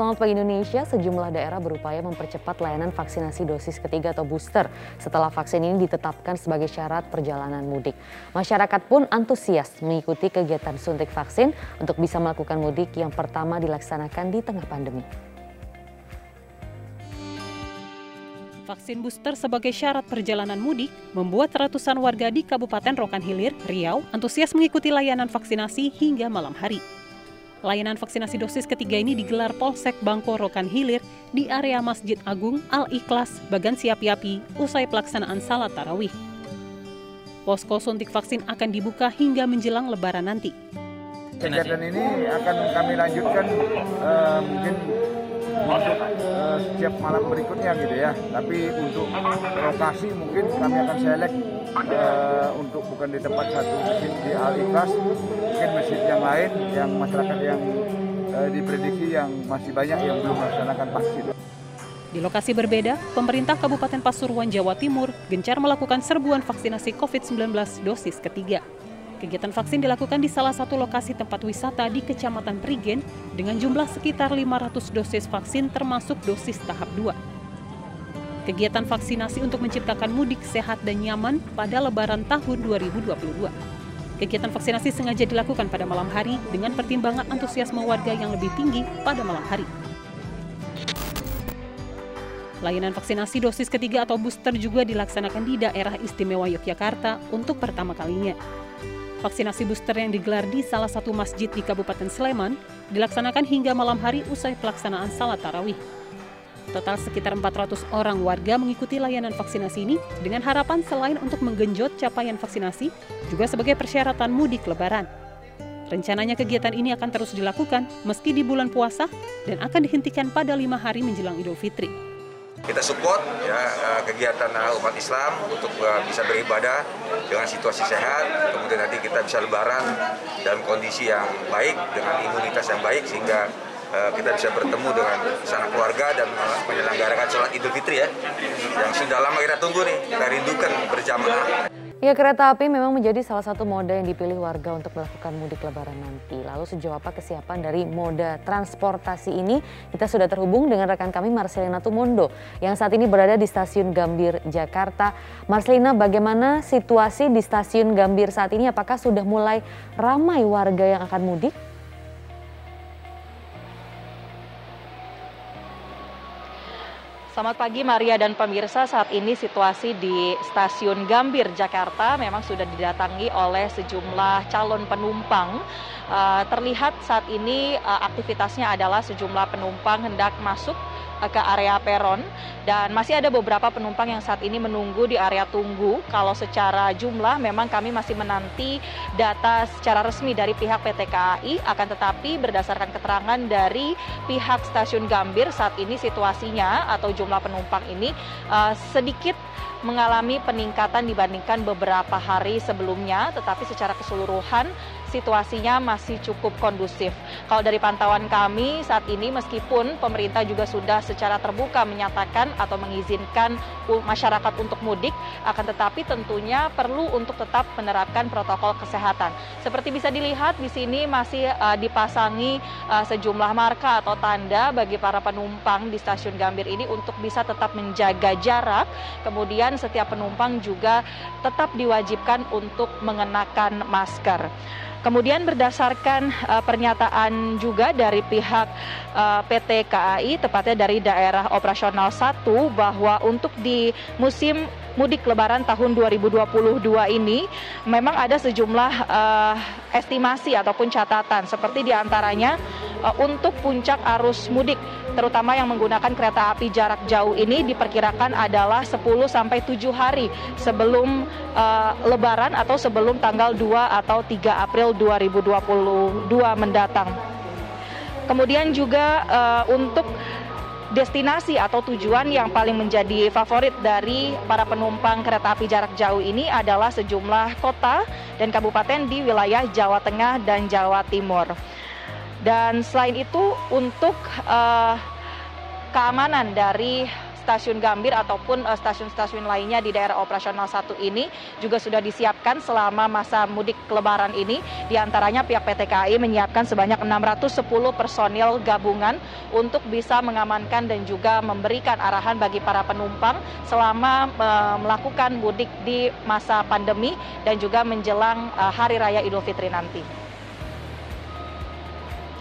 selamat pagi Indonesia. Sejumlah daerah berupaya mempercepat layanan vaksinasi dosis ketiga atau booster setelah vaksin ini ditetapkan sebagai syarat perjalanan mudik. Masyarakat pun antusias mengikuti kegiatan suntik vaksin untuk bisa melakukan mudik yang pertama dilaksanakan di tengah pandemi. Vaksin booster sebagai syarat perjalanan mudik membuat ratusan warga di Kabupaten Rokan Hilir, Riau antusias mengikuti layanan vaksinasi hingga malam hari. Layanan vaksinasi dosis ketiga ini digelar Polsek Bangko Rokan Hilir di area Masjid Agung Al-Ikhlas, Bagan Siapi-Api, usai pelaksanaan salat tarawih. Posko suntik vaksin akan dibuka hingga menjelang lebaran nanti. Kegiatan ini akan kami lanjutkan uh, mungkin untuk uh, setiap malam berikutnya gitu ya. Tapi untuk lokasi mungkin kami akan select uh, untuk bukan di tempat satu masjid di Al Ikhlas, mungkin masjid yang lain yang masyarakat yang uh, diprediksi yang masih banyak yang belum melaksanakan vaksin. Di lokasi berbeda, pemerintah Kabupaten Pasuruan, Jawa Timur gencar melakukan serbuan vaksinasi COVID-19 dosis ketiga. Kegiatan vaksin dilakukan di salah satu lokasi tempat wisata di Kecamatan Prigen dengan jumlah sekitar 500 dosis vaksin termasuk dosis tahap 2. Kegiatan vaksinasi untuk menciptakan mudik sehat dan nyaman pada lebaran tahun 2022. Kegiatan vaksinasi sengaja dilakukan pada malam hari dengan pertimbangan antusiasme warga yang lebih tinggi pada malam hari. Layanan vaksinasi dosis ketiga atau booster juga dilaksanakan di daerah istimewa Yogyakarta untuk pertama kalinya. Vaksinasi booster yang digelar di salah satu masjid di Kabupaten Sleman dilaksanakan hingga malam hari usai pelaksanaan salat tarawih. Total sekitar 400 orang warga mengikuti layanan vaksinasi ini dengan harapan selain untuk menggenjot capaian vaksinasi, juga sebagai persyaratan mudik lebaran. Rencananya kegiatan ini akan terus dilakukan meski di bulan puasa dan akan dihentikan pada lima hari menjelang Idul Fitri. Kita support ya eh, kegiatan eh, umat Islam untuk eh, bisa beribadah dengan situasi sehat, kemudian nanti kita bisa lebaran dalam kondisi yang baik dengan imunitas yang baik sehingga kita bisa bertemu dengan sanak keluarga dan menyelenggarakan sholat Idul Fitri ya yang sudah lama kita tunggu nih, kita rindukan berjamaah. Ya, kereta api memang menjadi salah satu moda yang dipilih warga untuk melakukan mudik lebaran nanti. Lalu sejauh apa kesiapan dari moda transportasi ini? Kita sudah terhubung dengan rekan kami Marcelina Tumondo yang saat ini berada di Stasiun Gambir, Jakarta. Marcelina, bagaimana situasi di Stasiun Gambir saat ini? Apakah sudah mulai ramai warga yang akan mudik? Selamat pagi Maria dan pemirsa. Saat ini situasi di Stasiun Gambir Jakarta memang sudah didatangi oleh sejumlah calon penumpang. Uh, terlihat saat ini uh, aktivitasnya adalah sejumlah penumpang hendak masuk ke area peron. Dan masih ada beberapa penumpang yang saat ini menunggu di area tunggu. Kalau secara jumlah memang kami masih menanti data secara resmi dari pihak PT KAI akan tetapi berdasarkan keterangan dari pihak stasiun Gambir saat ini situasinya atau jumlah penumpang ini uh, sedikit mengalami peningkatan dibandingkan beberapa hari sebelumnya, tetapi secara keseluruhan situasinya masih cukup kondusif. Kalau dari pantauan kami saat ini meskipun pemerintah juga sudah secara terbuka menyatakan atau mengizinkan masyarakat untuk mudik, akan tetapi tentunya perlu untuk tetap menerapkan protokol kesehatan. Seperti bisa dilihat di sini masih uh, dipasangi uh, sejumlah marka atau tanda bagi para penumpang di stasiun Gambir ini untuk bisa tetap menjaga jarak. Kemudian setiap penumpang juga tetap diwajibkan untuk mengenakan masker. Kemudian berdasarkan uh, pernyataan juga dari pihak uh, PT KAI, tepatnya dari daerah operasional 1, bahwa untuk di musim mudik lebaran tahun 2022 ini memang ada sejumlah uh, estimasi ataupun catatan seperti di antaranya uh, untuk puncak arus mudik terutama yang menggunakan kereta api jarak jauh ini diperkirakan adalah 10 sampai 7 hari sebelum uh, lebaran atau sebelum tanggal 2 atau 3 April 2022 mendatang. Kemudian juga uh, untuk destinasi atau tujuan yang paling menjadi favorit dari para penumpang kereta api jarak jauh ini adalah sejumlah kota dan kabupaten di wilayah Jawa Tengah dan Jawa Timur. Dan selain itu untuk uh, keamanan dari stasiun Gambir ataupun stasiun-stasiun lainnya di daerah operasional satu ini juga sudah disiapkan selama masa mudik lebaran ini. Di antaranya pihak PT KAI menyiapkan sebanyak 610 personil gabungan untuk bisa mengamankan dan juga memberikan arahan bagi para penumpang selama melakukan mudik di masa pandemi dan juga menjelang Hari Raya Idul Fitri nanti.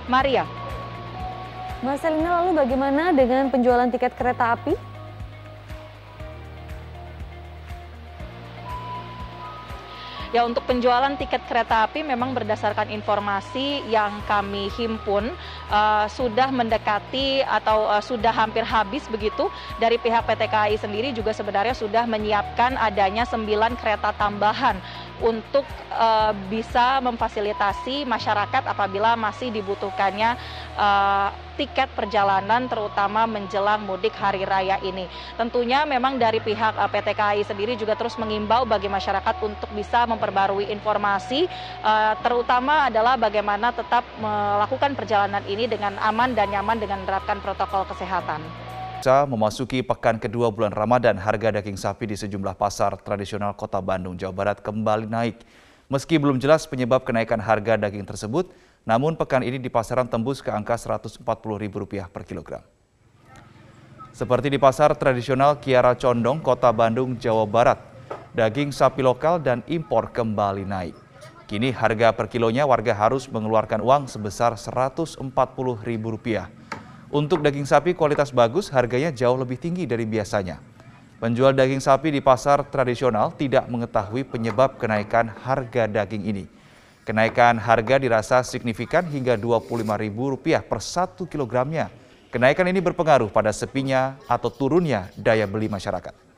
Maria. Marcelina, lalu bagaimana dengan penjualan tiket kereta api? Ya untuk penjualan tiket kereta api memang berdasarkan informasi yang kami himpun uh, sudah mendekati atau uh, sudah hampir habis begitu dari pihak PT KAI sendiri juga sebenarnya sudah menyiapkan adanya 9 kereta tambahan untuk uh, bisa memfasilitasi masyarakat apabila masih dibutuhkannya uh, tiket perjalanan terutama menjelang mudik hari raya ini. Tentunya memang dari pihak uh, PT KAI sendiri juga terus mengimbau bagi masyarakat untuk bisa memperbarui informasi uh, terutama adalah bagaimana tetap melakukan perjalanan ini dengan aman dan nyaman dengan menerapkan protokol kesehatan. Memasuki pekan kedua bulan Ramadan, harga daging sapi di sejumlah pasar tradisional kota Bandung, Jawa Barat kembali naik. Meski belum jelas penyebab kenaikan harga daging tersebut, namun pekan ini di pasaran tembus ke angka Rp140.000 per kilogram. Seperti di pasar tradisional Kiara Condong, kota Bandung, Jawa Barat, daging sapi lokal dan impor kembali naik. Kini harga per kilonya warga harus mengeluarkan uang sebesar Rp140.000 untuk daging sapi kualitas bagus harganya jauh lebih tinggi dari biasanya. Penjual daging sapi di pasar tradisional tidak mengetahui penyebab kenaikan harga daging ini. Kenaikan harga dirasa signifikan hingga Rp25.000 per satu kilogramnya. Kenaikan ini berpengaruh pada sepinya atau turunnya daya beli masyarakat.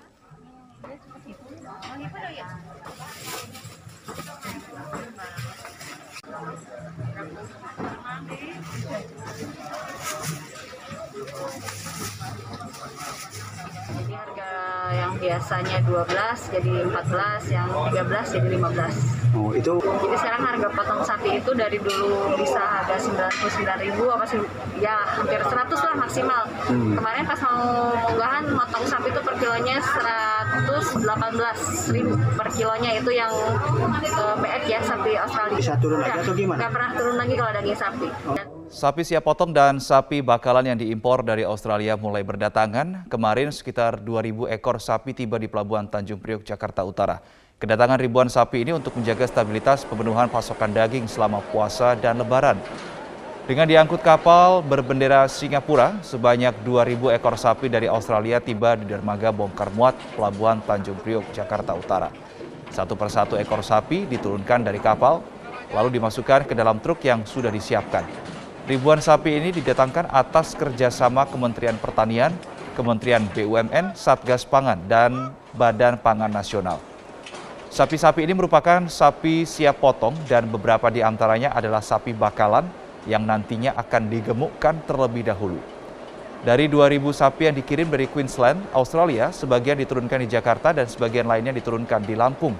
Biasanya 12 jadi 14, yang 13 jadi 15. Oh, itu Jadi sekarang harga potong sapi itu dari dulu bisa harga 99 ribu apa sih? Ya hampir 100 lah maksimal. Hmm. Kemarin pas mau munggahan motong sapi itu per kilonya 118 ribu per kilonya itu yang uh, PF ya sapi Australia. Bisa turun lagi atau gimana? Gak pernah turun lagi kalau daging sapi. Oh. Sapi siap potong dan sapi bakalan yang diimpor dari Australia mulai berdatangan. Kemarin sekitar 2.000 ekor sapi tiba di Pelabuhan Tanjung Priok, Jakarta Utara. Kedatangan ribuan sapi ini untuk menjaga stabilitas pemenuhan pasokan daging selama puasa dan lebaran. Dengan diangkut kapal berbendera Singapura, sebanyak 2.000 ekor sapi dari Australia tiba di dermaga bongkar muat Pelabuhan Tanjung Priok, Jakarta Utara. Satu persatu ekor sapi diturunkan dari kapal, lalu dimasukkan ke dalam truk yang sudah disiapkan. Ribuan sapi ini didatangkan atas kerjasama Kementerian Pertanian, Kementerian BUMN, Satgas Pangan, dan Badan Pangan Nasional. Sapi-sapi ini merupakan sapi siap potong dan beberapa di antaranya adalah sapi bakalan yang nantinya akan digemukkan terlebih dahulu. Dari 2.000 sapi yang dikirim dari Queensland, Australia, sebagian diturunkan di Jakarta dan sebagian lainnya diturunkan di Lampung.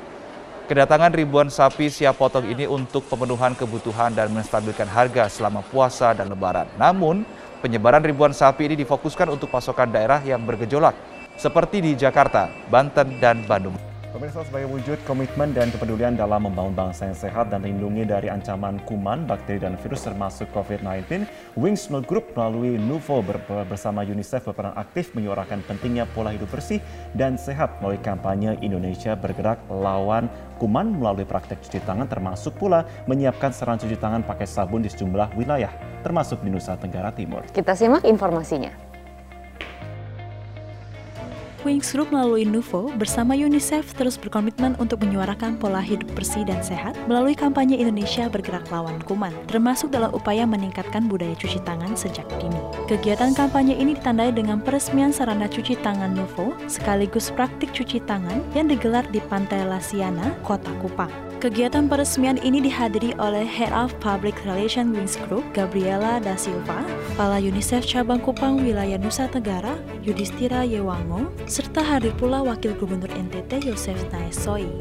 Kedatangan ribuan sapi siap potong ini untuk pemenuhan kebutuhan dan menstabilkan harga selama puasa dan lebaran. Namun, penyebaran ribuan sapi ini difokuskan untuk pasokan daerah yang bergejolak, seperti di Jakarta, Banten, dan Bandung. Pemirsa sebagai wujud komitmen dan kepedulian dalam membangun bangsa yang sehat dan terlindungi dari ancaman kuman, bakteri, dan virus termasuk COVID-19, Wings Milk Group melalui Nuvo bersama UNICEF berperan aktif menyuarakan pentingnya pola hidup bersih dan sehat melalui kampanye Indonesia bergerak lawan kuman melalui praktek cuci tangan termasuk pula menyiapkan saran cuci tangan pakai sabun di sejumlah wilayah, termasuk di Nusa Tenggara Timur. Kita simak informasinya. Wings Group melalui Nuvo bersama UNICEF terus berkomitmen untuk menyuarakan pola hidup bersih dan sehat melalui kampanye Indonesia bergerak lawan kuman, termasuk dalam upaya meningkatkan budaya cuci tangan sejak dini. Kegiatan kampanye ini ditandai dengan peresmian sarana cuci tangan Nuvo sekaligus praktik cuci tangan yang digelar di Pantai Lasiana, Kota Kupang. Kegiatan peresmian ini dihadiri oleh Head of Public Relations Wings Group, Gabriela Da Silva, Kepala UNICEF Cabang Kupang Wilayah Nusa Tenggara, Yudhistira Yewango, serta hadir pula Wakil Gubernur NTT Yosef Naesoi.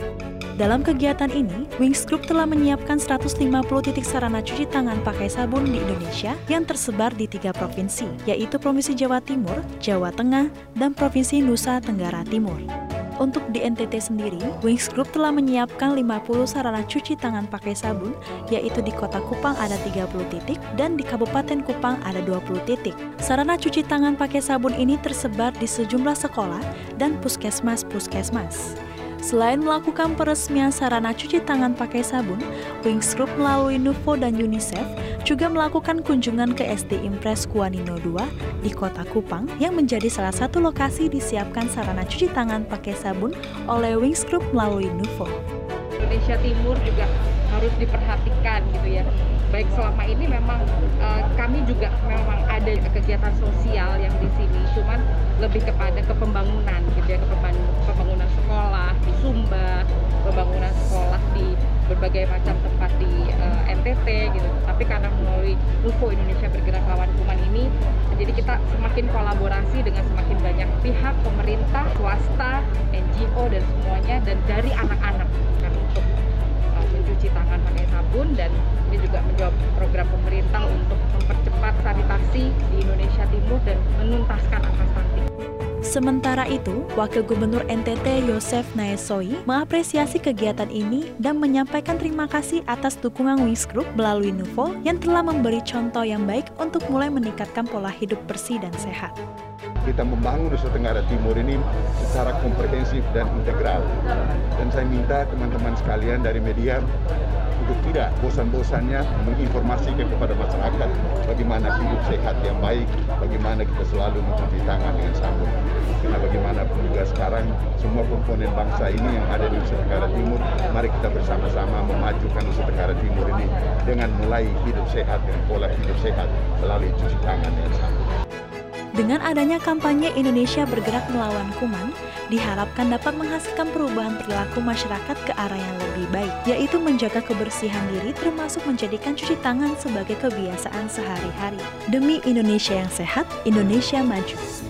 Dalam kegiatan ini, Wings Group telah menyiapkan 150 titik sarana cuci tangan pakai sabun di Indonesia yang tersebar di tiga provinsi, yaitu Provinsi Jawa Timur, Jawa Tengah, dan Provinsi Nusa Tenggara Timur. Untuk di NTT sendiri, Wings Group telah menyiapkan 50 sarana cuci tangan pakai sabun, yaitu di kota Kupang ada 30 titik dan di Kabupaten Kupang ada 20 titik. Sarana cuci tangan pakai sabun ini tersebar di sejumlah sekolah dan puskesmas-puskesmas. Selain melakukan peresmian sarana cuci tangan pakai sabun, Wings Group melalui Nuvo dan UNICEF juga melakukan kunjungan ke SD Impres Kuanino 2 di Kota Kupang yang menjadi salah satu lokasi disiapkan sarana cuci tangan pakai sabun oleh Wings Group melalui Nuvo. Indonesia Timur juga harus diperhatikan gitu ya. Baik selama ini memang uh, kami juga memang ada kegiatan sosial yang di sini, cuman lebih kepada ke pembangunan gitu ya, ke pembangunan sekolah di Sumba, pembangunan sekolah di berbagai macam tempat di uh, eh, NTT gitu. Tapi karena melalui UFO Indonesia Bergerak Lawan Kuman ini, jadi kita semakin kolaborasi dengan semakin banyak pihak, pemerintah, swasta, NGO dan semuanya, dan dari anak-anak kan untuk uh, mencuci tangan pakai sabun dan ini juga menjawab program pemerintah untuk mempercepat sanitasi di Indonesia Timur dan menuntaskan angka. Sementara itu, Wakil Gubernur NTT Yosef Naesoi mengapresiasi kegiatan ini dan menyampaikan terima kasih atas dukungan Wings Group melalui Nuvo yang telah memberi contoh yang baik untuk mulai meningkatkan pola hidup bersih dan sehat. Kita membangun Nusa Tenggara Timur ini secara komprehensif dan integral. Dan saya minta teman-teman sekalian dari media untuk tidak bosan-bosannya menginformasikan kepada masyarakat bagaimana hidup sehat yang baik, bagaimana kita selalu mencuci tangan dengan sabun. Karena bagaimanapun juga sekarang semua komponen bangsa ini yang ada di Nusa Tenggara Timur, mari kita bersama-sama memajukan Nusa Tenggara Timur ini dengan mulai hidup sehat dan pola hidup sehat melalui cuci tangan dengan sabun. Dengan adanya kampanye Indonesia bergerak melawan kuman, diharapkan dapat menghasilkan perubahan perilaku masyarakat ke arah yang lebih baik, yaitu menjaga kebersihan diri termasuk menjadikan cuci tangan sebagai kebiasaan sehari-hari. Demi Indonesia yang sehat, Indonesia maju.